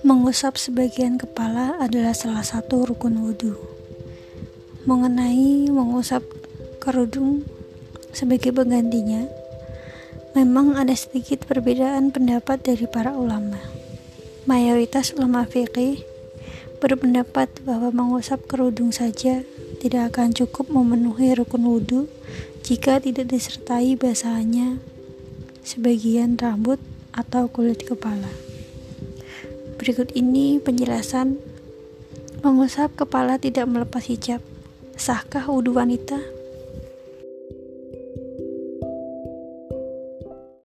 Mengusap sebagian kepala adalah salah satu rukun wudhu. Mengenai mengusap kerudung sebagai penggantinya, memang ada sedikit perbedaan pendapat dari para ulama. Mayoritas ulama fikih berpendapat bahwa mengusap kerudung saja tidak akan cukup memenuhi rukun wudhu jika tidak disertai basahannya sebagian rambut atau kulit kepala. Berikut ini penjelasan mengusap kepala tidak melepas hijab. Sahkah wudhu wanita?